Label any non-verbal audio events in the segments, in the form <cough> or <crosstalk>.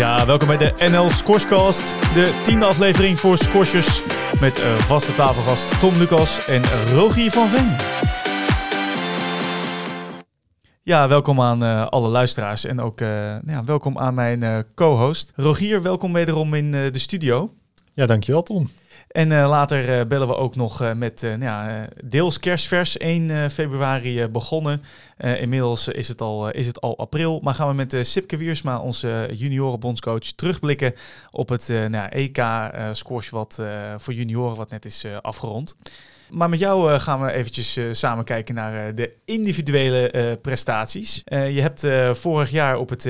Ja, welkom bij de NL Scorescast, de tiende aflevering voor squashers met uh, vaste tafelgast Tom Lucas en Rogier van Veen. Ja, welkom aan uh, alle luisteraars en ook uh, ja, welkom aan mijn co-host. Rogier, welkom wederom in de studio. Ja, dankjewel Tom. En uh, later uh, bellen we ook nog uh, met nou ja, deels kerstvers 1 februari begonnen. inmiddels is het, al, is het al april. Maar gaan we met Sipke Wiersma, onze juniorenbondscoach, terugblikken op het nou, EK-squash wat voor junioren wat net is afgerond. Maar met jou gaan we eventjes samen kijken naar de individuele prestaties. je hebt vorig jaar op het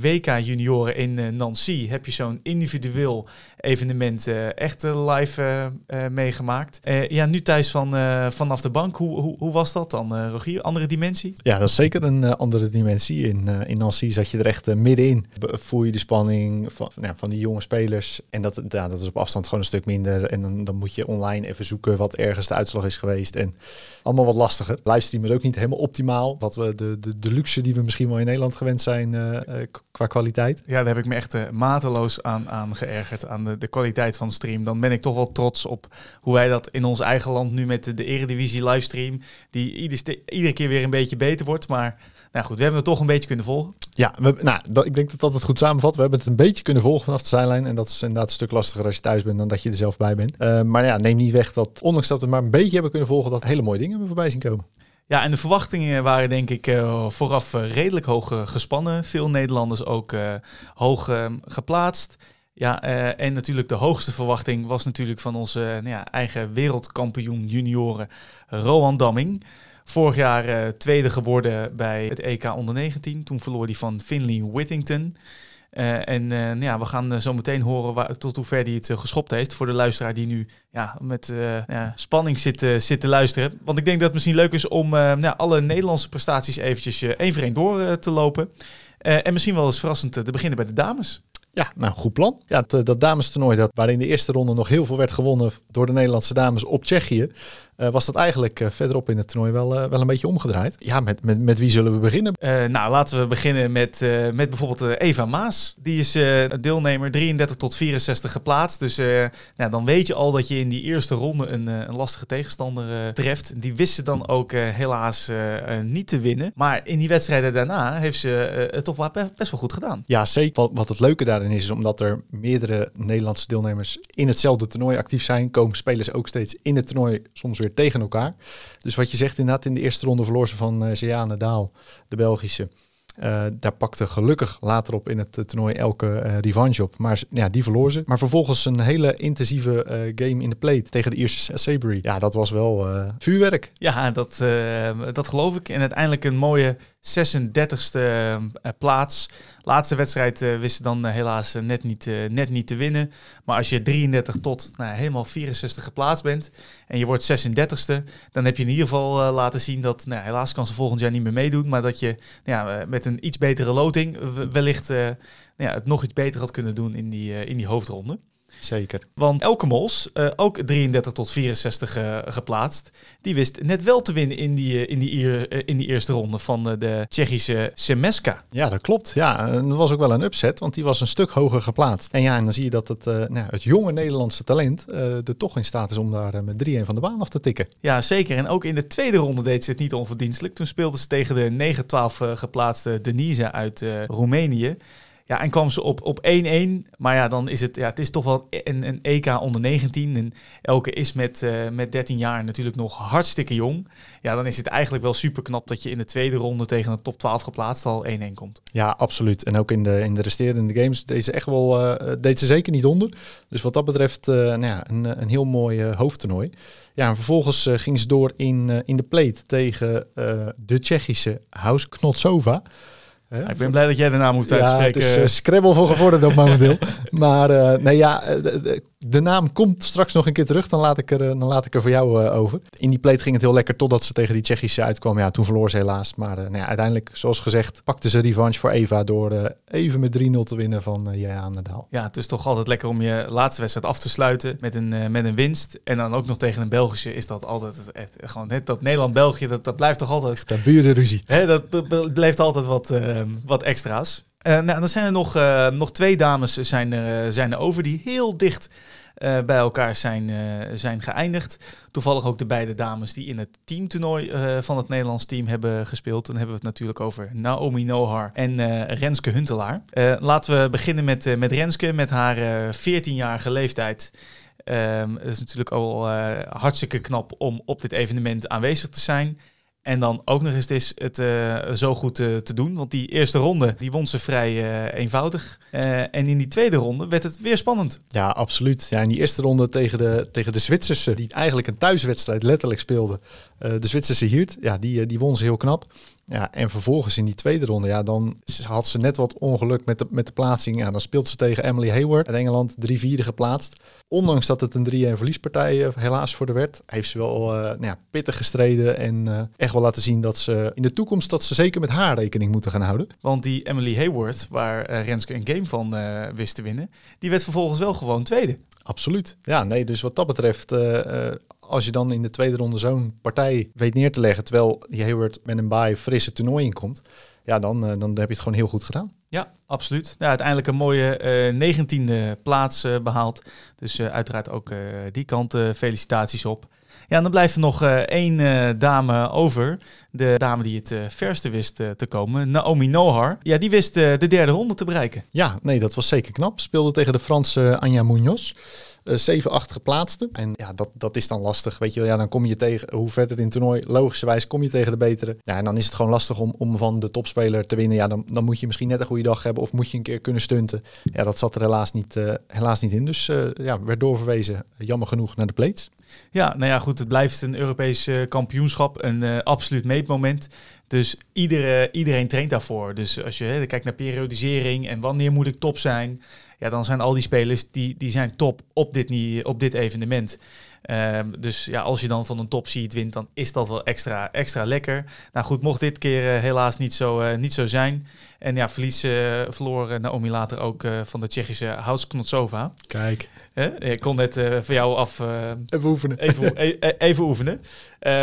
WK Junioren in Nancy heb je zo'n individueel evenement echt live meegemaakt. ja, nu thuis van, vanaf de bank. Hoe, hoe, hoe was dat dan, Rogier? Andere dimensie? Ja, dat is zeker een andere dimensie. In, in Nancy zat je er echt middenin. Voel je de spanning van, nou, van die jonge spelers. En dat, ja, dat is op afstand gewoon een stuk minder. En dan, dan moet je online even zoeken wat ergens de uitslag is geweest. En allemaal wat lastiger. Livestream is ook niet helemaal optimaal. Wat we de, de, de luxe die we misschien wel in Nederland gewend zijn uh, qua kwaliteit. Ja, daar heb ik me echt uh, mateloos aan, aan geërgerd. Aan de, de kwaliteit van de stream. Dan ben ik toch wel trots op hoe wij dat in ons eigen land nu met de, de Eredivisie livestream. Die ieder, iedere keer weer een beetje beter wordt. Maar nou goed, we hebben het toch een beetje kunnen volgen. Ja, we, nou, dat, ik denk dat dat het goed samenvat. We hebben het een beetje kunnen volgen vanaf de zijlijn. En dat is inderdaad een stuk lastiger als je thuis bent dan dat je er zelf bij bent. Uh, maar ja, neem niet weg dat, ondanks dat we maar een beetje hebben kunnen volgen, dat hele mooie dingen hebben voorbij zien komen. Ja, en de verwachtingen waren denk ik uh, vooraf uh, redelijk hoog gespannen. Veel Nederlanders ook hoog geplaatst. Ja, en natuurlijk de hoogste verwachting was natuurlijk van onze nou ja, eigen wereldkampioen junioren, Rohan Damming. Vorig jaar uh, tweede geworden bij het EK onder 19. Toen verloor hij van Finley Whittington. En nou ja, we gaan zo meteen horen waar, tot hoe ver hij het geschopt heeft. Voor de luisteraar die nu ja, met ja, spanning zit, zit te luisteren. Want ik denk dat het misschien leuk is om nou, alle Nederlandse prestaties eventjes één voor één door te lopen. en misschien wel eens verrassend te beginnen bij de dames. Ja, nou, goed plan. Ja, het, dat damestoernooi dat, waarin de eerste ronde nog heel veel werd gewonnen door de Nederlandse dames op Tsjechië. Uh, was dat eigenlijk uh, verderop in het toernooi wel, uh, wel een beetje omgedraaid. Ja, met, met, met wie zullen we beginnen? nou, laten we beginnen met, met bijvoorbeeld Eva Maas. Die is deelnemer 33 tot 64 geplaatst. Dus nou, dan weet je al dat je in die eerste ronde een, een lastige tegenstander treft. Die wist ze dan ook helaas niet te winnen. Maar in die wedstrijden daarna heeft ze het toch wel best wel goed gedaan. Ja, zeker. Wat, wat het leuke daarin is, is omdat er meerdere Nederlandse deelnemers in hetzelfde toernooi actief zijn, komen spelers ook steeds in het toernooi soms weer tegen elkaar. Dus wat je zegt inderdaad, in de eerste ronde verloor ze van uh, Zeane Daal, de Belgische. Uh, daar pakte gelukkig later op in het uh, toernooi elke uh, revanche op. Maar ja, die verloor ze. Maar vervolgens een hele intensieve game in de plate tegen de Ierse Sabery. Ja, dat was wel vuurwerk. Ja, dat, dat geloof ik. En uiteindelijk een mooie 36e plaats. Laatste wedstrijd uh, wist ze dan uh, helaas uh, net, niet, net niet te winnen. Maar als je 33 tot nou, helemaal 64 geplaatst bent en je wordt 36e, dan heb je in ieder geval laten zien dat, nou, helaas kan ze volgend jaar niet meer meedoen, maar dat je nou, met een iets betere loting wellicht nou, het nog iets beter had kunnen doen in die, in die hoofdronde. Zeker. Want Elke Mols, uh, ook 33 tot 64 uh, geplaatst, die wist net wel te winnen in die, uh, in die, in die eerste ronde van de Tsjechische Semeska. Ja, dat klopt. Ja, dat was ook wel een upset, want die was een stuk hoger geplaatst. En ja, en dan zie je dat het, nou, het jonge Nederlandse talent er toch in staat is om daar met 3-1 van de baan af te tikken. Ja, zeker. En ook in de tweede ronde deed ze het niet onverdienstelijk. Toen speelde ze tegen de 9-12 geplaatste Denise uit Roemenië. Ja, en kwam ze op, op 1-1. Maar ja, dan is het, ja, het is toch wel een, een EK onder 19. En Elke is met, uh, met 13 jaar natuurlijk nog hartstikke jong. Ja, dan is het eigenlijk wel super knap dat je in de tweede ronde tegen een top 12 geplaatst al 1-1 komt. Ja, absoluut. En ook in de, in de resterende games deed ze echt wel, uh, deed ze zeker niet onder. Dus wat dat betreft, uh, nou ja, een, een heel mooi hoofdtoernooi. Ja, en vervolgens ging ze door in, in de plate tegen de Tsjechische House Knotsova ik ben blij dat jij de naam hoeft uitspreken. Ja, het is uh, Scrabble voor gevorderd op momenteel. <laughs> maar uh, nee, ja, eh, de, naam komt straks nog een keer terug. Dan laat ik er, dan laat ik er voor jou over. In die plate ging het heel lekker totdat ze tegen die Tsjechische uitkwam. Ja, toen verloor ze helaas. Maar nou ja, uiteindelijk, zoals gezegd, pakte ze revanche voor Eva door even met 3-0 te winnen van uh, Jaan Nadaal. Ja, het is toch altijd lekker om je laatste wedstrijd af te sluiten met een, met een winst. En dan ook nog tegen een Belgische is dat altijd gewoon net dat Nederland-België, dat, dat blijft toch altijd... Dat burenruzie. Hè, dat, dat blijft altijd wat... Wat extra's. Nou, dan zijn er nog, nog twee dames zijn er, zijn er over die heel dicht bij elkaar zijn, zijn geëindigd. Toevallig ook de beide dames die in het teamtoernooi van het Nederlands team hebben gespeeld. Dan hebben we het natuurlijk over Naomi Nohar en Renske Huntelaar. laten we beginnen met, met Renske, met haar 14-jarige leeftijd. Um, het is natuurlijk al hartstikke knap om op dit evenement aanwezig te zijn. En dan ook nog eens is het uh, zo goed uh, te doen. Want die eerste ronde die won ze vrij uh, eenvoudig. en in die tweede ronde werd het weer spannend. Ja, absoluut. Ja, in die eerste ronde tegen de, tegen de Zwitserse, die eigenlijk een thuiswedstrijd letterlijk speelde. de Zwitserse Hiert, ja, die, die won ze heel knap. Ja, en vervolgens in die tweede ronde, ja, dan had ze net wat ongeluk met de, met de plaatsing. Ja, dan speelt ze tegen Emily Hayward uit Engeland, drie vierde geplaatst. Ondanks dat het een 3-1 verliespartij uh, helaas voor de werd, heeft ze wel uh, nou ja, pittig gestreden en uh, echt wel laten zien dat ze in de toekomst dat ze zeker met haar rekening moeten gaan houden. Want die Emily Hayward, waar Renske een game van wist te winnen, die werd vervolgens wel gewoon tweede. Absoluut. Ja, nee, dus wat dat betreft als je dan in de tweede ronde zo'n partij weet neer te leggen, terwijl die Hayward met een baai frisse toernooi inkomt, ja, dan, uh, dan heb je het gewoon heel goed gedaan. Ja, absoluut. Ja, uiteindelijk een mooie uh, negentiende plaats uh, behaald. Dus uiteraard ook die kant felicitaties op. Ja, en dan blijft er nog één dame over. De dame die het verste wist te komen, Naomi Nohar. Ja, die wist de derde ronde te bereiken. Ja, nee, dat was zeker knap. Speelde tegen de Franse Anja Munoz. 7, 8 geplaatste. En ja, dat, dat is dan lastig. Weet je wel, ja, dan kom je tegen, hoe verder in het toernooi, logischerwijs kom je tegen de betere. Ja, en dan is het gewoon lastig om, om van de topspeler te winnen. Ja, dan, dan moet je misschien net een goede dag hebben of moet je een keer kunnen stunten. Ja, dat zat er helaas niet, uh, helaas niet in. Dus uh, ja, werd doorverwezen, jammer genoeg, naar de plates. Ja, nou ja, goed, het blijft een Europees kampioenschap, een absoluut meetmoment. Dus iedere, iedereen traint daarvoor. Dus als je hè, kijkt naar periodisering en wanneer moet ik top zijn, ja, dan zijn al die spelers die, die zijn top op dit, op dit evenement. Um, dus ja, als je dan van een top seed wint, dan is dat wel extra, extra lekker. Nou goed, mocht dit keer uh, helaas niet zo, uh, niet zo zijn. En ja, verlies uh, verloor Naomi later ook van de Tsjechische Houts Knotsova. Kijk. Ik kon net van jou af... even oefenen. Even, e-, e-, even oefenen.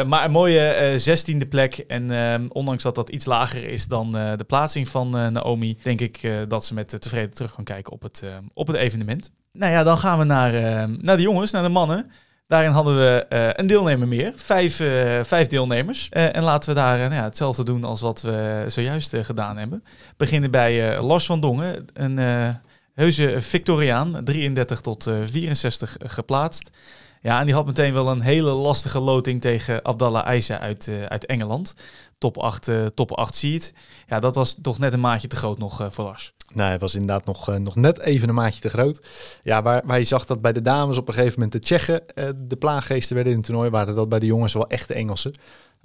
maar een mooie zestiende plek. En ehm, ondanks dat dat iets lager is dan de plaatsing van Naomi... denk ik dat ze met tevreden terug kan kijken op het, op het evenement. Nou ja, dan gaan we naar, naar de jongens, naar de mannen. Daarin hadden we uh, een deelnemer meer, vijf, uh, vijf deelnemers. Uh, en laten we daar nou ja, hetzelfde doen als wat we zojuist gedaan hebben. Beginnen bij Lars van Dongen, een heuse Victoriaan, 33 tot 64 geplaatst. Ja, en die had meteen wel een hele lastige loting tegen Abdallah Aisa uit, uit Engeland. Top 8, top 8 seed. Ja, dat was toch net een maatje te groot nog voor Lars. Nee, hij was inderdaad nog, uh, nog net even een maatje te groot. Ja, waar, waar je zag dat bij de dames op een gegeven moment de Tsjechen uh, de plaaggeesten werden in het toernooi, waren dat bij de jongens wel echte Engelsen.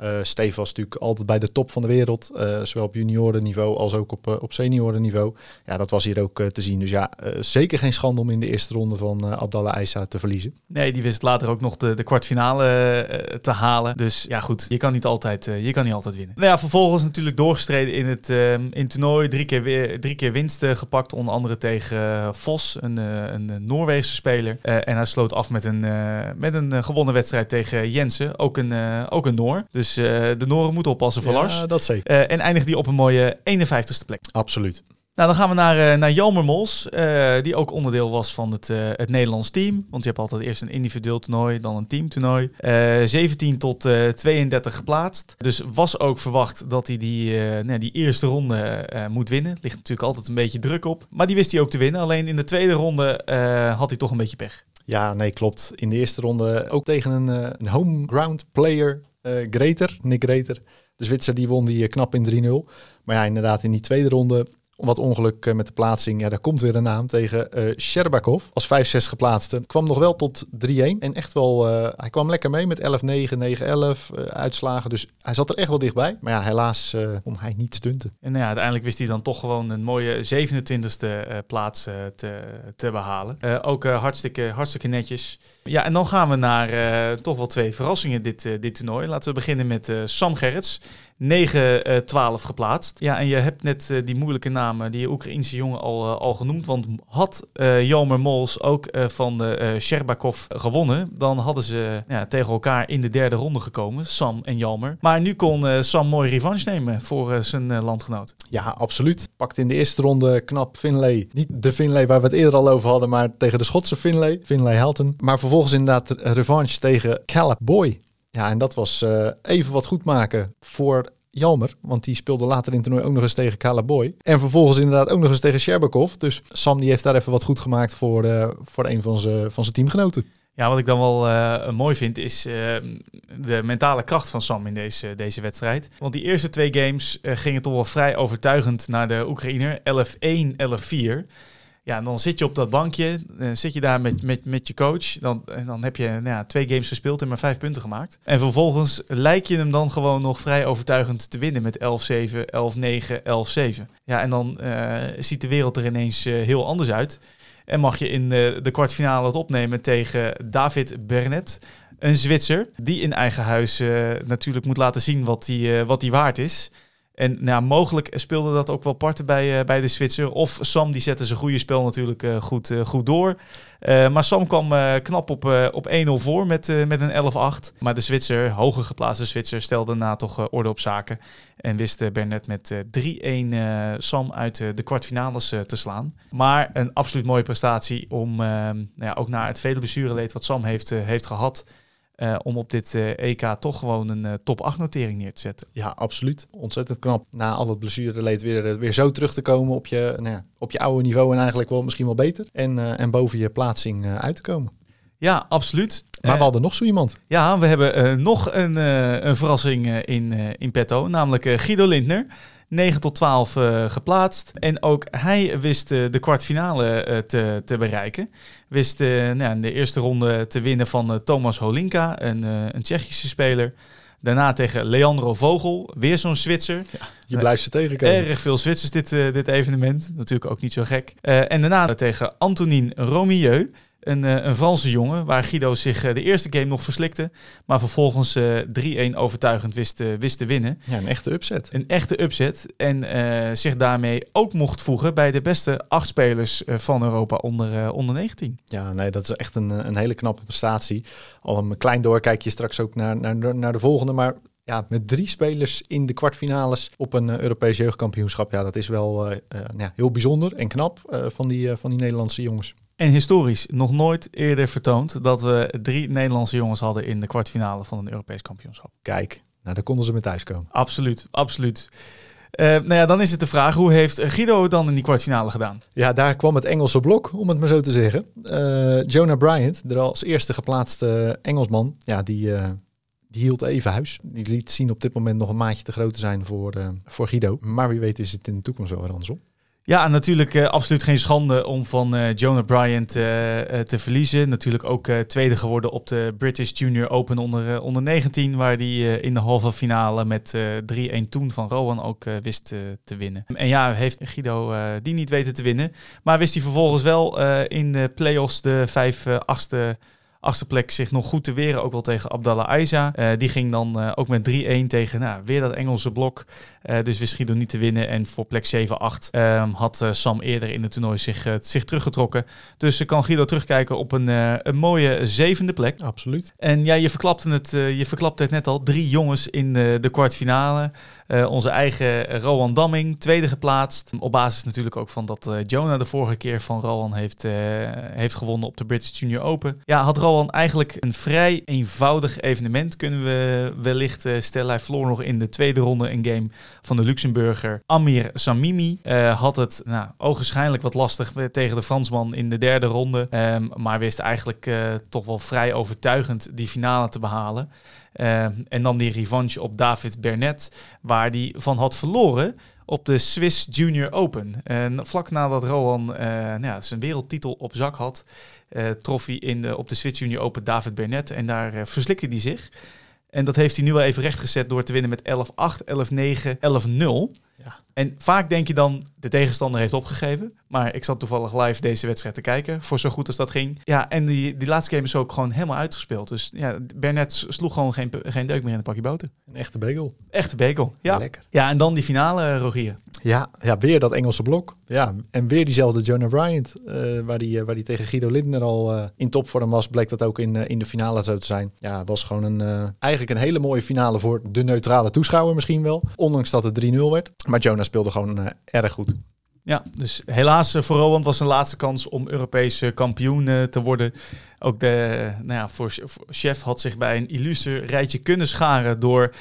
Uh, Steve was natuurlijk altijd bij de top van de wereld, uh, zowel op juniorenniveau als ook op, uh, op seniorenniveau. Ja, dat was hier ook te zien. Dus ja, zeker geen schande om in de eerste ronde van Abdallah Aisa te verliezen. Nee, die wist later ook nog de, de kwartfinale te halen. Dus ja, goed, je kan niet altijd, je kan niet altijd winnen. Nou ja, vervolgens natuurlijk doorgestreden in het, in het toernooi. Drie keer, weer, drie keer winst gepakt, onder andere tegen Vos, een, een Noorweegse speler. en hij sloot af met een, met een gewonnen wedstrijd tegen Jensen, ook een, ook een Noor. Dus de Noren moeten oppassen voor ja, Lars. dat zeker. En eindigt die op een mooie 51ste plek. Absoluut. Nou, dan gaan we naar, uh, naar Jelmer Mols, die ook onderdeel was van het, het Nederlands team. Want je hebt altijd eerst een individueel toernooi, dan een teamtoernooi. 17 tot 32 geplaatst. Dus was ook verwacht dat hij die, die eerste ronde moet winnen. Ligt natuurlijk altijd een beetje druk op. Maar die wist hij ook te winnen. Alleen in de tweede ronde had hij toch een beetje pech. Ja, nee, klopt. In de eerste ronde ook tegen een, een home ground player Greter, Nick Greter. De Zwitser die won die eh, knap in 3-0. Maar ja, inderdaad in die tweede ronde wat ongeluk eh, met de plaatsing. Ja, daar komt weer een naam tegen uh, Sherbakov. Als 5-6 geplaatste. Kwam nog wel tot 3-1. En echt wel, uh, hij kwam lekker mee met 11-9, 9-11 uh, uitslagen. Dus hij zat er echt wel dichtbij. Maar ja, helaas kon hij niet stunten. En nou ja, uiteindelijk wist hij dan toch gewoon een mooie 27e plaats te, te behalen. ook hartstikke, hartstikke netjes. Ja, en dan gaan we naar toch wel twee verrassingen dit, dit toernooi. Laten we beginnen met Sam Gerrits. 9-12 geplaatst. Ja, en je hebt net die moeilijke voornaam, die Oekraïense jongen, al, al genoemd. Want had Jelmer Mols ook van Sherbakov gewonnen, dan hadden ze ja, tegen elkaar in de derde ronde gekomen, Sam en Jalmer. Maar nu kon Sam mooi revanche nemen voor zijn landgenoot. Ja, absoluut. Pakt in de eerste ronde knap Finlay. Niet de Finlay waar we het eerder al over hadden, maar tegen de Schotse Finlay. Finlay Helton. Maar vervolgens inderdaad revanche tegen Caleb Boy. Ja, en dat was uh, even wat goed maken voor Jalmer. Want die speelde later in het toernooi ook nog eens tegen Caleb Boy. En vervolgens inderdaad ook nog eens tegen Sherbakov. Dus Sam die heeft daar even wat goed gemaakt voor, uh, voor een van zijn teamgenoten. Ja, wat ik dan wel uh, mooi vind is de mentale kracht van Sam in deze, deze wedstrijd. Want die eerste twee games gingen toch wel vrij overtuigend naar de Oekraïner. 11-1, 11-4. Ja, en dan zit je op dat bankje, dan zit je daar met, met, met je coach. Dan, en dan heb je nou ja, twee games gespeeld en maar vijf punten gemaakt. En vervolgens lijkt je hem dan gewoon nog vrij overtuigend te winnen met 11-7, 11-9, 11-7. Ja, en dan ziet de wereld er ineens heel anders uit. En mag je in de, de kwartfinale het opnemen tegen David Bernet. Een Zwitser die in eigen huis natuurlijk moet laten zien wat hij wat waard is. En nou, mogelijk speelde dat ook wel parten bij, uh, bij de Zwitser. Of Sam die zette zijn goede spel natuurlijk goed, goed door. Maar Sam kwam knap op, op 1-0 voor met, met een 11-8. Maar de Zwitser, hoger geplaatste Zwitser, stelde daarna toch orde op zaken. En wist Bernet met 3-1 Sam uit de kwartfinales te slaan. Maar een absoluut mooie prestatie om nou ja, ook na het vele blessureleed wat Sam heeft, heeft gehad... Uh, om op dit uh, EK toch gewoon een uh, top 8 notering neer te zetten. Ja, absoluut. Ontzettend knap. Na al het blessureleed weer, weer zo terug te komen op je, nou ja, op je oude niveau en eigenlijk wel misschien wel beter. En, en boven je plaatsing uit te komen. Ja, absoluut. Maar we hadden nog zo iemand. Ja, we hebben nog een, een verrassing in, in petto, namelijk Guido Lindner. 9 tot 12 uh, geplaatst. En ook hij wist uh, de kwartfinale uh, te, te bereiken. Wist nou, in de eerste ronde te winnen van Thomas Holinka, een, een Tsjechische speler. Daarna tegen Leandro Vogel, weer zo'n Zwitser. Ja, je blijft ze tegenkomen. Erg veel Zwitsers dit, dit evenement, natuurlijk ook niet zo gek. en daarna tegen Antonin Romieu. Een, uh, een Franse jongen, waar Guido zich uh, de eerste game nog verslikte. Maar vervolgens uh, 3-1 overtuigend wist, wist te winnen. Ja, een echte upset. Een echte upset. En zich daarmee ook mocht voegen bij de beste acht spelers van Europa onder, onder 19. Ja, nee, dat is echt een, een hele knappe prestatie. Al een klein doorkijkje straks ook naar, naar, naar de volgende. Maar ja, met drie spelers in de kwartfinales op een Europees jeugdkampioenschap. Ja, dat is wel ja, heel bijzonder en knap van, die, van die Nederlandse jongens. En historisch nog nooit eerder vertoond dat we drie Nederlandse jongens hadden in de kwartfinale van een Europees kampioenschap. Kijk, nou daar konden ze met thuis komen. Absoluut, absoluut. Uh, nou ja, dan is het de vraag, hoe heeft Guido dan in die kwartfinale gedaan? Ja, daar kwam het Engelse blok, om het maar zo te zeggen. Uh, Jonah Bryant, de als eerste geplaatste Engelsman, ja, die, uh, die hield even huis. Die liet zien op dit moment nog een maatje te groot te zijn voor, voor Guido. Maar wie weet is het in de toekomst wel weer andersom. Ja, natuurlijk uh, absoluut geen schande om van uh, Jonah Bryant uh, te verliezen. Natuurlijk ook tweede geworden op de British Junior Open onder, onder 19, waar hij in de halve finale met 3-1 toen van Rowan ook wist te winnen. En ja, heeft Guido die niet weten te winnen, maar wist hij vervolgens wel in de play-offs de vijf achtste achtste plek zich nog goed te weren. Ook wel tegen Abdallah Aiza. Uh, die ging dan uh, ook met 3-1 tegen nou, weer dat Engelse blok. Uh, dus wist Guido niet te winnen. En voor plek 7-8 ehm, had Sam eerder in het toernooi zich, zich teruggetrokken. Dus kan Guido terugkijken op een, een mooie zevende plek. Absoluut. En ja, je verklapte het, je verklapte het net al. Drie jongens in de, de kwartfinale. Uh, onze eigen Rowan Damming, tweede geplaatst. Op basis natuurlijk ook van dat uh, Jonah de vorige keer van Rowan heeft, uh, heeft gewonnen op de British Junior Open. Ja, had Rowan eigenlijk een vrij eenvoudig evenement, kunnen we wellicht stellen. Hij verloor nog in de tweede ronde een game van de Luxemburger Amir Samimi. had het nou, ogenschijnlijk wat lastig tegen de Fransman in de derde ronde. Um, maar wist eigenlijk toch wel vrij overtuigend die finale te behalen. Uh, en dan die revanche op David Bernet, waar die van had verloren op de Swiss Junior Open. En vlak nadat Rohan uh, nou ja, zijn wereldtitel op zak had, uh, trof hij in de, op de Swiss Junior Open David Bernet en daar uh, verslikte hij zich. En dat heeft hij nu wel even rechtgezet door te winnen met 11-8, 11-9, 11-0. Ja. En vaak denk je dan, de tegenstander heeft opgegeven. Maar ik zat toevallig live deze wedstrijd te kijken, voor zo goed als dat ging. Ja, en die, die laatste game is ook gewoon helemaal uitgespeeld. Dus ja, Bernet sloeg gewoon geen, geen deuk meer in een pakje boter. Een echte bagel. Echte bagel, ja. Lekker. Ja, en dan die finale, Rogier. Ja, ja, weer dat Engelse blok. Ja, en weer diezelfde Jonah Bryant, uh, waar die, uh, waar die tegen Guido Lindner al uh, in topvorm was, bleek dat ook in, in de finale zo te zijn. Ja, was gewoon een, eigenlijk een hele mooie finale voor de neutrale toeschouwer misschien wel. Ondanks dat het 3-0 werd. Maar Jonah speelde gewoon erg goed. Ja, dus helaas voor Roland was een laatste kans om Europese kampioen te worden. Ook de, nou ja, voor, voor Chef had zich bij een illuster rijtje kunnen scharen door,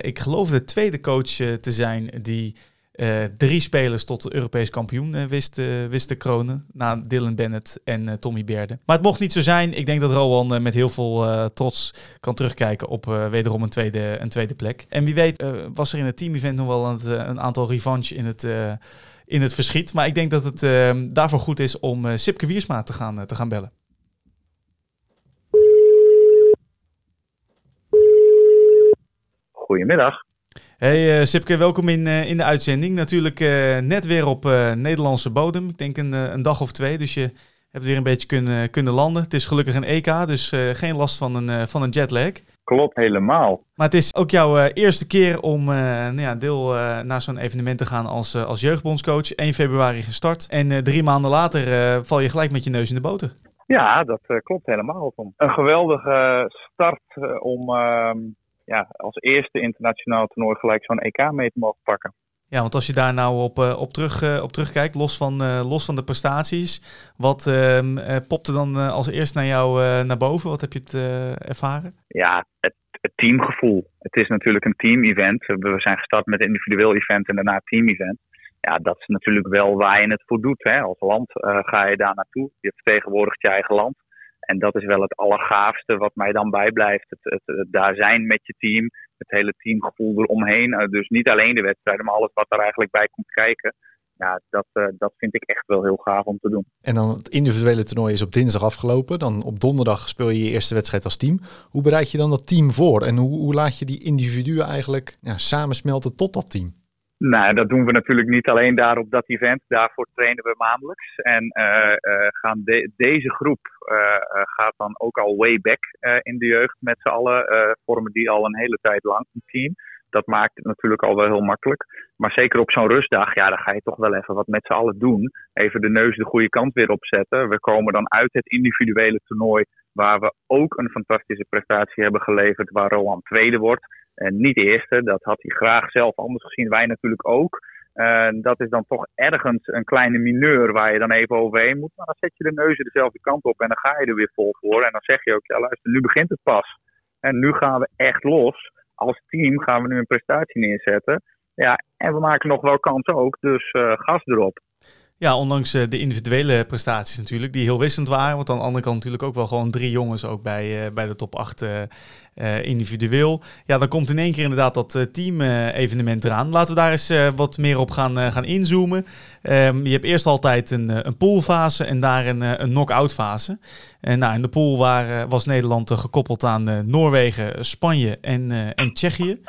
ik geloof de tweede coach te zijn die uh, drie spelers tot Europees kampioen uh, wist, uh, wist te kronen. Na Dylan Bennett en Tommy Berde. Maar het mocht niet zo zijn. Ik denk dat Rowan met heel veel trots kan terugkijken op wederom een tweede, een tweede plek. En wie weet was er in het team-event nog wel een, een aantal revanche in het, in het verschiet. Maar ik denk dat het daarvoor goed is om Sipke Wiersma te gaan, te gaan bellen. Goedemiddag. Hey uh, Sipke, welkom in, uh, in de uitzending. Natuurlijk uh, net weer op Nederlandse bodem. Ik denk een, een dag of twee, dus je hebt weer een beetje kunnen, kunnen landen. Het is gelukkig een EK, dus geen last van een, van een jetlag. Klopt, helemaal. Maar het is ook jouw eerste keer om nou ja, deel naar zo'n evenement te gaan als, als jeugdbondscoach. 1 februari gestart en drie maanden later val je gelijk met je neus in de boter. Ja, dat klopt helemaal, Tom. Een geweldige start om ehm, ja, als eerste internationaal toernooi gelijk zo'n EK mee te mogen pakken. Ja, want als je daar nou op, uh, op, terug, uh, op terugkijkt, los van, uh, los van de prestaties, wat ehm, popte dan als eerst naar jou naar boven? Wat heb je het ervaren? Ja, het, het, teamgevoel. Het is natuurlijk een team-event. We zijn gestart met een individueel event en daarna team-event. Ja, dat is natuurlijk wel waar je het voor doet. Hè. Als land ga je daar naartoe. Je vertegenwoordigt je eigen land. En dat is wel het allergaafste wat mij dan bijblijft. Het, het, daar zijn met je team, het hele teamgevoel eromheen. Uh, dus niet alleen de wedstrijden, maar alles wat er eigenlijk bij komt kijken. Ja, dat, uh, dat vind ik echt wel heel gaaf om te doen. En dan het individuele toernooi is op dinsdag afgelopen. Dan op donderdag speel je je eerste wedstrijd als team. Hoe bereid je dan dat team voor? En hoe, hoe laat je die individuen eigenlijk ja, samensmelten tot dat team? Nou, dat doen we natuurlijk niet alleen daar op dat event. Daarvoor trainen we maandelijks. En uh, uh, gaan de, deze groep uh, gaat dan ook al way back in de jeugd met z'n allen. vormen die al een hele tijd lang een team. Dat maakt het natuurlijk al wel heel makkelijk. Maar zeker op zo'n rustdag, ja, dan ga je toch wel even wat met z'n allen doen. Even de neus de goede kant weer opzetten. We komen dan uit het individuele toernooi, waar we ook een fantastische prestatie hebben geleverd, waar Roland tweede wordt. En niet eerste, dat had hij graag zelf anders gezien. Wij natuurlijk ook. Uh, dat is dan toch ergens een kleine mineur waar je dan even overheen moet. Maar dan zet je de neuzen dezelfde kant op en dan ga je er weer vol voor. En dan zeg je ook, ja luister, nu begint het pas. En nu gaan we echt los. Als team gaan we nu een prestatie neerzetten. Ja, en we maken nog wel kans ook, dus uh, gas erop. Ja, ondanks uh, de individuele prestaties natuurlijk, die heel wisselend waren. Want aan de andere kant natuurlijk ook wel gewoon drie jongens ook bij, uh, bij de top 8 uh, individueel. Ja, dan komt in één keer inderdaad dat team-evenement eraan. Laten we daar eens wat meer op gaan, gaan inzoomen. Um, je hebt eerst altijd een, een poolfase en daar een, een knock-out fase. En nou, in de pool waar, was Nederland gekoppeld aan Noorwegen, Spanje en, en Tsjechië.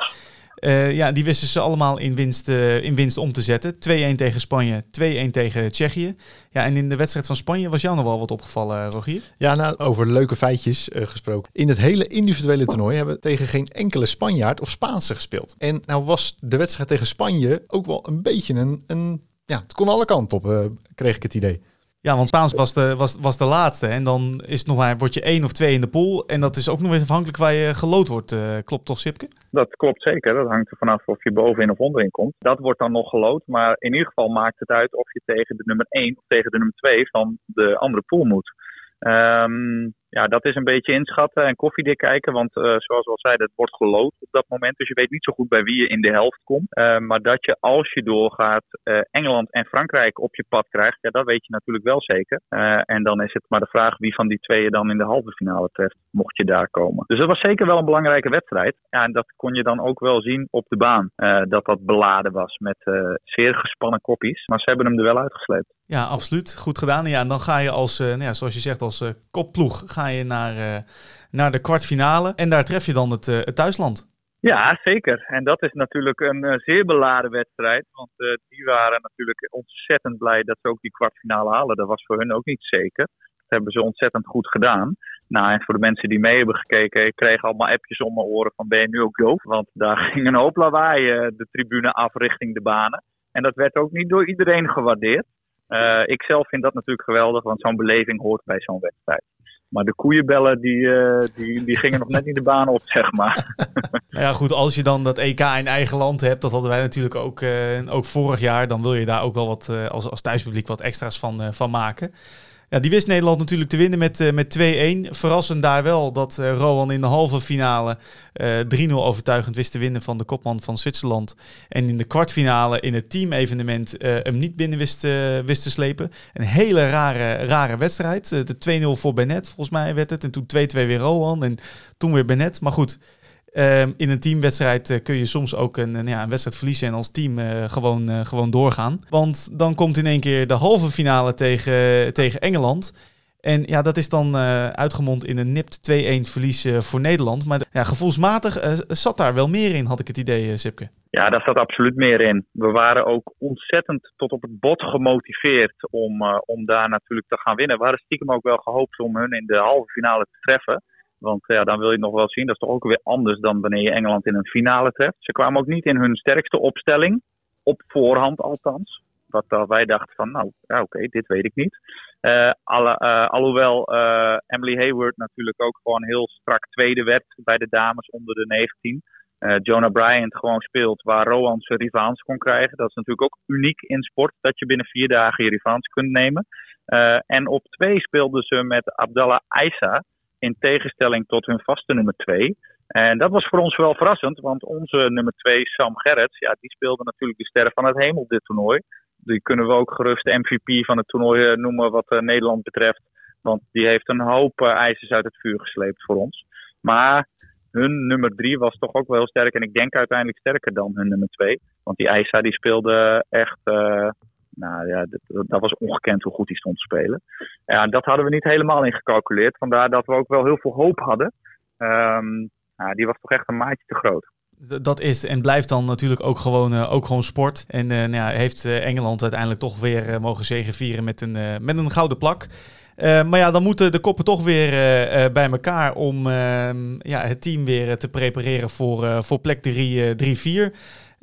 Uh, ja, die wisten ze allemaal in winst, uh, in winst om te zetten. 2-1 tegen Spanje, 2-1 tegen Tsjechië. Ja, en in de wedstrijd van Spanje was jou nog wel wat opgevallen, Rogier? Ja, nou, over leuke feitjes gesproken. In het hele individuele toernooi hebben we tegen geen enkele Spanjaard of Spaanse gespeeld. En nou was de wedstrijd tegen Spanje ook wel een beetje een... een ja, het kon alle kanten op, kreeg ik het idee. Ja, want Spaans was de, was, was de laatste. En dan is het nog maar, word je één of twee in de pool. En dat is ook nog eens afhankelijk waar je gelood wordt. Uh, klopt toch, Sipke? Dat klopt zeker. Dat hangt er vanaf of je bovenin of onderin komt. Dat wordt dan nog gelood. Maar in ieder geval maakt het uit of je tegen de nummer 1 of tegen de nummer 2 van de andere pool moet. Um, ja, dat is een beetje inschatten en koffiedik kijken. Want uh, zoals we al zeiden, het wordt gelood op dat moment. Dus je weet niet zo goed bij wie je in de helft komt. Uh, maar dat je als je doorgaat uh, Engeland en Frankrijk op je pad krijgt, ja, dat weet je natuurlijk wel zeker. en dan is het maar de vraag wie van die twee je dan in de halve finale treft, mocht je daar komen. Dus dat was zeker wel een belangrijke wedstrijd. Ja, en dat kon je dan ook wel zien op de baan. dat dat beladen was met zeer gespannen koppies. Maar ze hebben hem er wel uitgesleept. Ja, absoluut. Goed gedaan. Ja, en dan ga je als, nou ja, zoals je zegt, als kopploeg ga je naar, uh, naar de kwartfinale. En daar tref je dan het, het thuisland. Ja, zeker. En dat is natuurlijk een zeer beladen wedstrijd. Want die waren natuurlijk ontzettend blij dat ze ook die kwartfinale halen. Dat was voor hun ook niet zeker. Dat hebben ze ontzettend goed gedaan. Nou, en voor de mensen die mee hebben gekeken, ik kreeg allemaal appjes om mijn oren van ben je nu ook doof? Want daar <laughs> ging een hoop lawaai de tribune af richting de banen. En dat werd ook niet door iedereen gewaardeerd. Uh, ik zelf vind dat natuurlijk geweldig, want zo'n beleving hoort bij zo'n wedstrijd. Maar de koeienbellen, die, uh, die, die gingen nog net niet de baan op, zeg maar. <laughs> Nou ja, goed, als je dan dat EK in eigen land hebt, dat hadden wij natuurlijk ook, uh, ook vorig jaar, dan wil je daar ook wel wat als, als thuispubliek wat extra's van, van maken. Ja, die wist Nederland natuurlijk te winnen met, uh, met 2-1. Verrassend daar wel dat uh, Rowan in de halve finale uh, 3-0 overtuigend wist te winnen van de kopman van Zwitserland. En in de kwartfinale in het teamevenement hem niet binnen wist, wist te slepen. Een hele rare, rare wedstrijd. de 2-0 voor Bennett volgens mij werd het. En toen 2-2 weer Rowan en toen weer Bennett. Maar goed, Ehm, in een teamwedstrijd uh, kun je soms ook een, ja, een wedstrijd verliezen en als team uh, gewoon, uh, gewoon doorgaan. Want dan komt in één keer de halve finale tegen, tegen Engeland. En ja, dat is dan uitgemond in een nipt 2-1 verlies voor Nederland. Maar ja, gevoelsmatig zat daar wel meer in, had ik het idee, Sipke. Ja, daar zat absoluut meer in. We waren ook ontzettend tot op het bot gemotiveerd om, om daar natuurlijk te gaan winnen. We hadden stiekem ook wel gehoopt om hun in de halve finale te treffen. Want ja, dan wil je het nog wel zien. Dat is toch ook weer anders dan wanneer je Engeland in een finale treft. Ze kwamen ook niet in hun sterkste opstelling. Op voorhand althans. Wat uh, wij dachten van, nou, ja, oké, dit weet ik niet. Uh, alle, alhoewel Emily Hayward natuurlijk ook gewoon heel strak tweede werd bij de dames onder de 19. Jonah Bryant gewoon speelt waar Rowan zijn revanche kon krijgen. Dat is natuurlijk ook uniek in sport, dat je binnen vier dagen je revanche kunt nemen. en op twee speelden ze met Abdallah Aissa in tegenstelling tot hun vaste nummer 2. En dat was voor ons wel verrassend, want onze nummer 2, Sam Gerrits, ja, die speelde natuurlijk de sterren van het hemel dit toernooi. Die kunnen we ook gerust MVP van het toernooi eh, noemen wat uh, Nederland betreft. Want die heeft een hoop uh, ijzers uit het vuur gesleept voor ons. Maar hun nummer 3 was toch ook wel heel sterk. En ik denk uiteindelijk sterker dan hun nummer 2. Want die IJsa die speelde echt nou ja, dat, was ongekend hoe goed hij stond te spelen. Ja, dat hadden we niet helemaal ingecalculeerd. Vandaar dat we ook wel heel veel hoop hadden. Nou, die was toch echt een maatje te groot. Dat is en blijft dan natuurlijk ook gewoon, uh, ook gewoon sport. En uh, nou ja, heeft uh, Engeland uiteindelijk toch weer mogen zegenvieren met een, met een gouden plak. maar ja, dan moeten de koppen toch weer bij elkaar om ehm, ja, het team weer te prepareren voor, voor plek 3-4.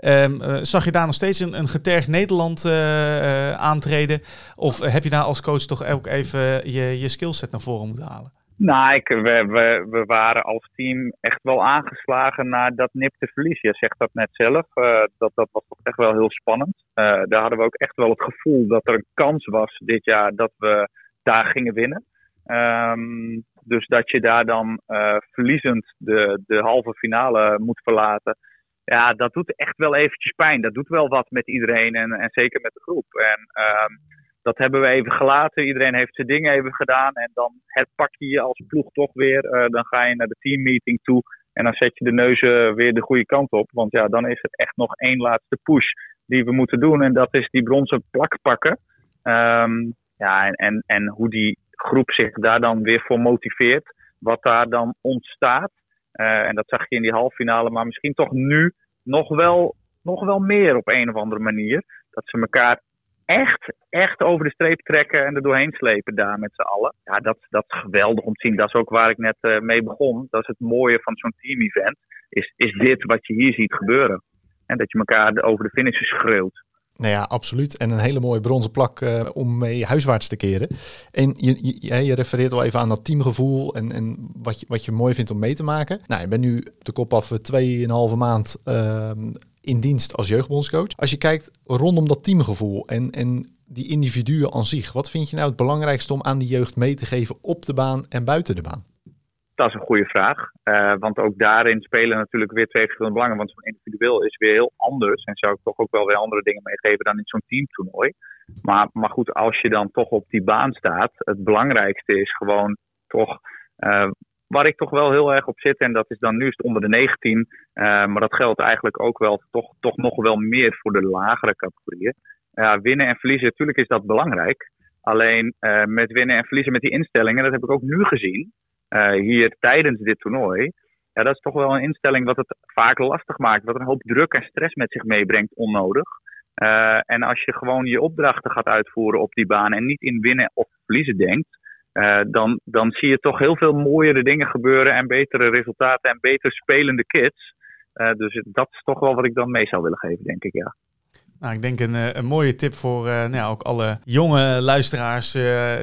Um, uh, zag je daar nog steeds een, een getergd Nederland uh, uh, aantreden? Of heb je daar als coach toch ook even je, je skillset naar voren moeten halen? Nou, ik, we, we, waren als team echt wel aangeslagen naar dat nipte verlies. Je zegt dat net zelf. dat, dat was toch echt wel heel spannend. daar hadden we ook echt wel het gevoel dat er een kans was dit jaar dat we daar gingen winnen. Um, dus dat je daar dan verliezend de, de halve finale moet verlaten ja, dat doet echt wel eventjes pijn. Dat doet wel wat met iedereen en, en zeker met de groep. En um, dat hebben we even gelaten. Iedereen heeft zijn dingen even gedaan. En dan het pak je je als ploeg toch weer. Uh, dan ga je naar de teammeeting toe. En dan zet je de neuzen weer de goede kant op. Want ja, dan is het echt nog één laatste push die we moeten doen. En dat is die bronzen plak pakken. Um, ja, en, en, en hoe die groep zich daar dan weer voor motiveert. Wat daar dan ontstaat. Uh, en dat zag je in die halffinale, maar misschien toch nu nog wel, nog wel meer op een of andere manier. Dat ze elkaar echt, echt over de streep trekken en er doorheen slepen daar met z'n allen. Ja, dat, dat is geweldig om te zien. Dat is ook waar ik net uh, mee begon. Dat is het mooie van zo'n team-event. Is, is dit wat je hier ziet gebeuren. En dat je elkaar over de finish schreeuwt. Nou ja, absoluut. En een hele mooie bronzen plak uh, om mee huiswaarts te keren. En je, je, refereert al even aan dat teamgevoel en, en wat, je, wat je mooi vindt om mee te maken. Nou, je bent nu de kop af eh, tweeënhalve maand uh, in dienst als jeugdbondscoach. Als je kijkt rondom dat teamgevoel en, en die individuen aan zich, wat vind je nou het belangrijkste om aan die jeugd mee te geven op de baan en buiten de baan? Dat is een goede vraag. Uh, want ook daarin spelen natuurlijk weer twee verschillende belangen. Want zo'n individueel is weer heel anders. En zou ik toch ook wel weer andere dingen meegeven dan in zo'n teamtoernooi. Maar, maar goed, als je dan toch op die baan staat. Het belangrijkste is gewoon toch. Uh, waar ik toch wel heel erg op zit. En dat is dan nu is het onder de 19. Uh, maar dat geldt eigenlijk ook wel toch, toch nog wel meer voor de lagere categorieën. Winnen en verliezen, natuurlijk is dat belangrijk. Alleen met winnen en verliezen met die instellingen, dat heb ik ook nu gezien hier tijdens dit toernooi. Ja, dat is toch wel een instelling wat het vaak lastig maakt. Wat een hoop druk en stress met zich meebrengt, onnodig. Uh, en als je gewoon je opdrachten gaat uitvoeren op die baan en niet in winnen of verliezen denkt, uh, dan, dan zie je toch heel veel mooiere dingen gebeuren en betere resultaten en beter spelende kids. Dus dat is toch wel wat ik dan mee zou willen geven, denk ik, ja. Nou, ik denk een, een mooie tip voor nou ja, ook alle jonge luisteraars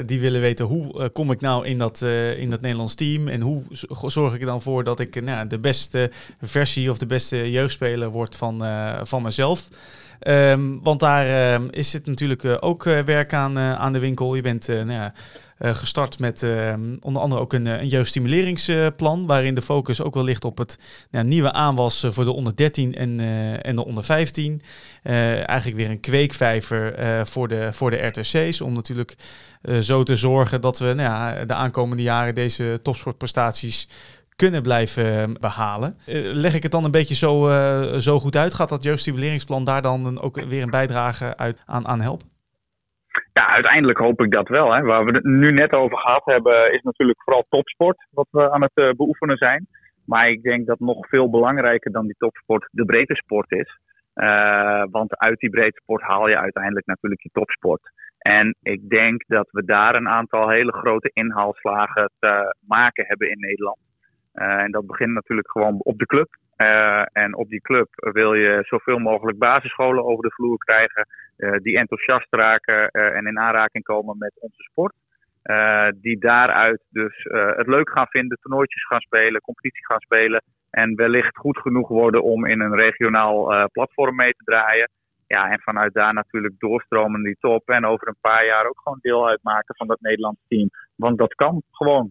die willen weten hoe kom ik nou in dat, in dat Nederlands team en hoe zorg ik er dan voor dat ik nou, de beste versie of de beste jeugdspeler word van, van mezelf. Um, want daar uh, is het natuurlijk ook werk aan, aan de winkel. Je bent nou gestart met ehm, onder andere ook een, een jeugdstimuleringsplan. waarin de focus ook wel ligt op het nieuwe aanwas voor de onder 13 en, en de onder 15. eigenlijk weer een kweekvijver voor, de, voor de RTC's. Om natuurlijk zo te zorgen dat we nou ja, de aankomende jaren deze topsportprestaties kunnen blijven eh, behalen. Eh, leg ik het dan een beetje zo, zo goed uit? Gaat dat jeugdstimuleringsplan daar dan ook weer een bijdrage uit, aan, aan helpen? Ja, uiteindelijk hoop ik dat wel. Hè. Waar we het nu net over gehad hebben, is natuurlijk vooral topsport, wat we aan het beoefenen zijn. Maar ik denk dat nog veel belangrijker dan die topsport de breedte sport is. want uit die breedte sport haal je uiteindelijk natuurlijk je topsport. En ik denk dat we daar een aantal hele grote inhaalslagen te maken hebben in Nederland. Eh, en dat begint natuurlijk gewoon op de club. Uh, en op die club wil je zoveel mogelijk basisscholen over de vloer krijgen, uh, die enthousiast raken en in aanraking komen met onze sport. die daaruit dus het leuk gaan vinden, toernooitjes gaan spelen, competitie gaan spelen. En wellicht goed genoeg worden om in een regionaal platform mee te draaien. Ja, en vanuit daar natuurlijk doorstromen die top. En over een paar jaar ook gewoon deel uitmaken van dat Nederlandse team. Want dat kan gewoon.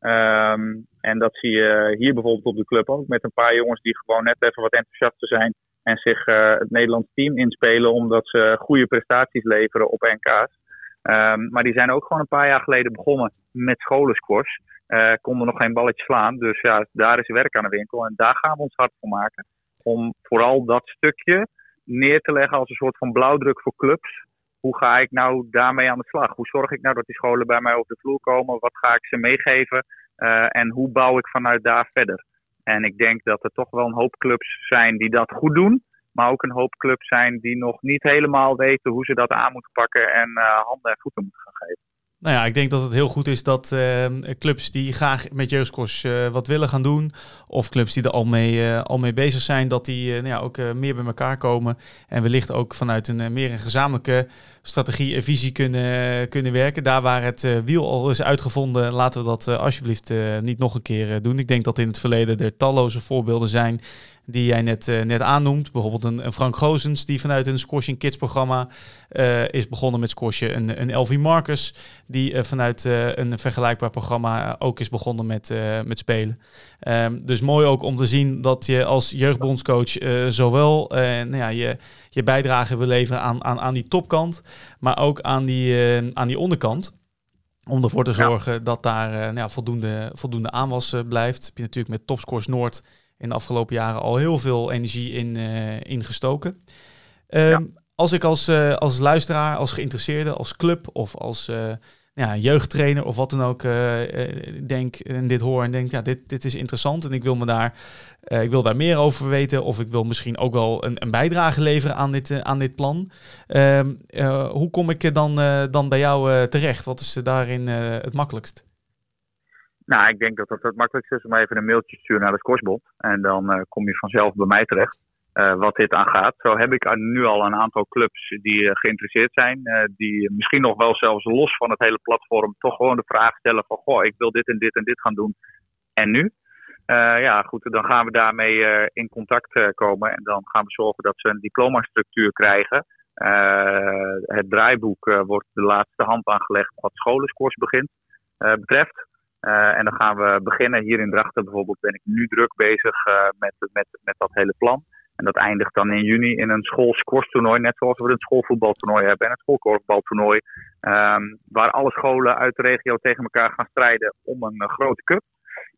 Um, en dat zie je hier bijvoorbeeld op de club ook. Met een paar jongens die gewoon net even wat enthousiaster zijn. En zich uh, het Nederlands team inspelen omdat ze goede prestaties leveren op NK's. Um, maar die zijn ook gewoon een paar jaar geleden begonnen met scholensquash. Uh, konden nog geen balletje slaan. Dus ja, daar is werk aan de winkel. En daar gaan we ons hard voor maken. Om vooral dat stukje neer te leggen als een soort van blauwdruk voor clubs hoe ga ik nou daarmee aan de slag? Hoe zorg ik nou dat die scholen bij mij op de vloer komen? Wat ga ik ze meegeven? Uh, en hoe bouw ik vanuit daar verder? En ik denk dat er toch wel een hoop clubs zijn die dat goed doen. Maar ook een hoop clubs zijn die nog niet helemaal weten hoe ze dat aan moeten pakken en uh, handen en voeten moeten gaan geven. Nou ja, ik denk dat het heel goed is dat uh, clubs die graag met jeugdskors uh, wat willen gaan doen, of clubs die er al mee, uh, al mee bezig zijn, dat die nou ja, ook meer bij elkaar komen en wellicht ook vanuit een meer een gezamenlijke strategie en visie kunnen, kunnen werken. Daar waar het wiel al is uitgevonden, laten we dat alsjeblieft niet nog een keer doen. Ik denk dat in het verleden er talloze voorbeelden zijn die jij net, uh, net aannoemt. Bijvoorbeeld een, een, Frank Gozens, die vanuit een Squashing Kids programma uh, is begonnen met squashen. Een, een Elvie Marcus, die uh, vanuit een vergelijkbaar programma ook is begonnen met, met spelen. Um, dus mooi ook om te zien dat je als jeugdbondscoach zowel nou ja, je, je bijdrage wil leveren aan, aan, aan die topkant, maar ook aan die, aan die onderkant. Om ervoor te zorgen ja. dat daar nou ja, voldoende, voldoende aanwas blijft. Heb je natuurlijk met Topscores Noord in de afgelopen jaren al heel veel energie in, uh, in gestoken. Um, Als ik als, uh, als luisteraar, als geïnteresseerde, als club of als uh, ja, jeugdtrainer of wat dan ook denk en dit hoor en denk, ja, dit, dit is interessant en ik wil me daar, ik wil daar meer over weten of ik wil misschien ook wel een, een bijdrage leveren aan dit, aan dit plan. Um, hoe kom ik dan, dan bij jou terecht? Wat is daarin het makkelijkst? Nou, ik denk dat het het makkelijkste is om even een mailtje te sturen naar de Squashbond. En dan uh, kom je vanzelf bij mij terecht. Uh, wat dit aangaat. Zo heb ik nu al een aantal clubs die uh, geïnteresseerd zijn. die misschien nog wel zelfs los van het hele platform toch gewoon de vraag stellen van... Goh, ik wil dit en dit en dit gaan doen. En nu? ja, goed, dan gaan we daarmee in contact komen. En dan gaan we zorgen dat ze een diplomastructuur krijgen. het draaiboek wordt de laatste hand aangelegd wat scholenscourse begint, betreft. Uh, en dan gaan we beginnen. Hier in Drachten bijvoorbeeld ben ik nu druk bezig uh, met, met, met dat hele plan. En dat eindigt dan in juni in een schoolscorstoernooi, net zoals we het schoolvoetbaltoernooi hebben en het schoolkorfbaltoernooi. Um, waar alle scholen uit de regio tegen elkaar gaan strijden om een uh, grote cup.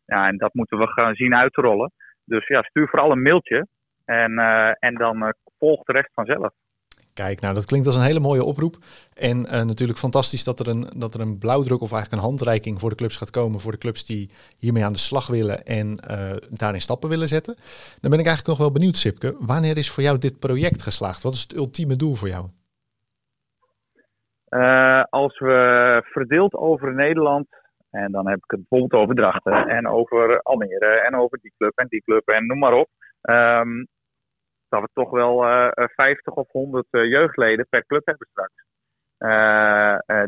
Ja, en dat moeten we gaan zien uit te rollen. Dus ja, stuur vooral een mailtje en, en dan volgt de rest vanzelf. Kijk, nou dat klinkt als een hele mooie oproep. En uh, natuurlijk fantastisch dat er, een, dat er een blauwdruk of eigenlijk een handreiking voor de clubs gaat komen. Voor de clubs die hiermee aan de slag willen en uh, daarin stappen willen zetten. Dan ben ik eigenlijk nog wel benieuwd, Sipke. Wanneer is voor jou dit project geslaagd? Wat is het ultieme doel voor jou? Uh, als we verdeeld over Nederland, en dan heb ik het bijvoorbeeld over Drachten en over Almere en over die club en die club en noem maar op. Um, dat we toch wel 50 of 100 jeugdleden per club hebben straks.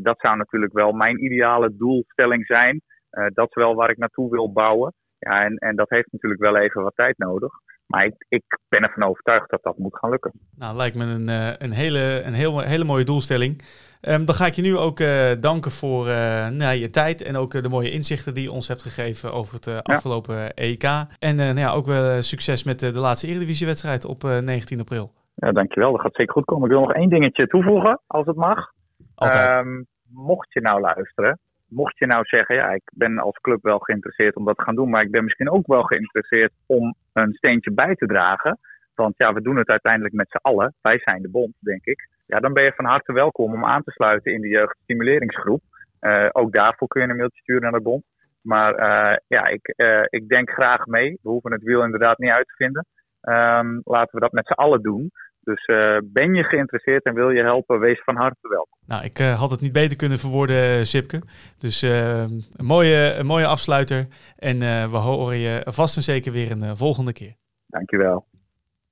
dat zou natuurlijk wel mijn ideale doelstelling zijn. dat is wel waar ik naartoe wil bouwen. Ja, en, en dat heeft natuurlijk wel even wat tijd nodig. Maar ik, ik ben ervan overtuigd dat dat moet gaan lukken. Nou, lijkt me een, een, hele, een heel, hele mooie doelstelling. Um, dan ga ik je nu ook uh, danken voor uh, nou, je tijd en ook uh, de mooie inzichten die je ons hebt gegeven over het afgelopen EK. En nou ja, ook wel succes met de laatste Eredivisiewedstrijd op 19 april. Ja, dankjewel. Dat gaat zeker goed komen. Ik wil nog één dingetje toevoegen, als het mag. Altijd. Um, mocht je nou luisteren, mocht je nou zeggen, ja, ik ben als club wel geïnteresseerd om dat te gaan doen, maar ik ben misschien ook wel geïnteresseerd om een steentje bij te dragen. Want ja, we doen het uiteindelijk met z'n allen. Wij zijn de bond, denk ik ja, dan ben je van harte welkom om aan te sluiten in de jeugdstimuleringsgroep. Uh, ook daarvoor kun je een mailtje sturen naar de bond. Maar uh, ja, ik, uh, ik denk graag mee. We hoeven het wiel inderdaad niet uit te vinden. Um, laten we dat met z'n allen doen. Dus ben je geïnteresseerd en wil je helpen, wees van harte welkom. Nou, ik had het niet beter kunnen verwoorden, Sipke. Dus een, mooie, een mooie afsluiter. En we horen je vast en zeker weer een volgende keer. Dankjewel.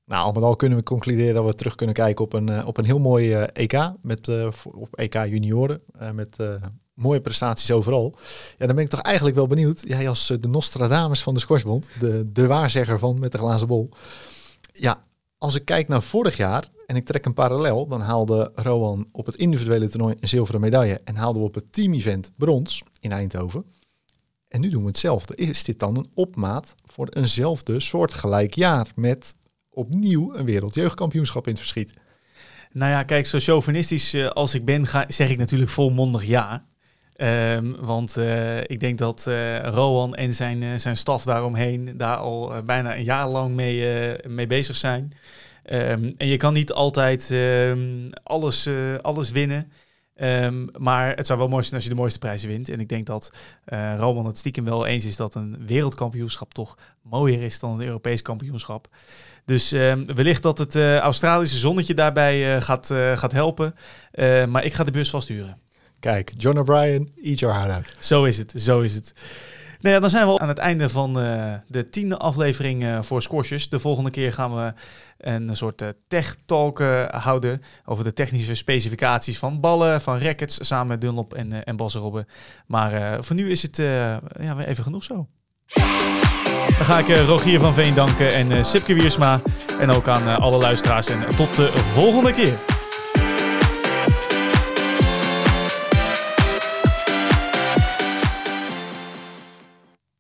Nou, al met al kunnen we concluderen dat we terug kunnen kijken op een, uh, op een heel mooi uh, EK. Met, uh, op EK junioren. met mooie prestaties overal. Ja, dan ben ik toch eigenlijk wel benieuwd. Jij als de Nostradamus van de Squashbond. De, de waarzegger van met de glazen bol. Ja, als ik kijk naar vorig jaar en ik trek een parallel. Dan haalde Rowan op het individuele toernooi een zilveren medaille. En haalden we op het team-event brons in Eindhoven. En nu doen we hetzelfde. Is dit dan een opmaat voor eenzelfde soortgelijk jaar met opnieuw een wereldjeugdkampioenschap in het verschiet. Nou ja, kijk, zo chauvinistisch uh, als ik ben, ga, zeg ik natuurlijk volmondig ja. Um, want uh, ik denk dat uh, Rowan en zijn, zijn staf daaromheen daar al bijna een jaar lang mee, mee bezig zijn. Um, en je kan niet altijd um, alles, alles winnen. Um, maar het zou wel mooi zijn als je de mooiste prijzen wint. En ik denk dat uh, Roman het stiekem wel eens is dat een wereldkampioenschap toch mooier is dan een Europees kampioenschap. Dus um, wellicht dat het uh, Australische zonnetje daarbij uh, gaat, gaat helpen. maar ik ga de bus vasthuren. Kijk, John O'Brien, eat your heart out. Zo is het, zo is het. Nou ja, dan zijn we aan het einde van uh, de tiende aflevering uh, voor Squashers. De volgende keer gaan we een soort uh, tech-talk houden over de technische specificaties van ballen, van rackets, samen met Dunlop en, en Bas. Maar voor nu is het ja, even genoeg zo. Dan ga ik Rogier van Veen danken en Sipke Wiersma. En ook aan alle luisteraars. En tot de volgende keer.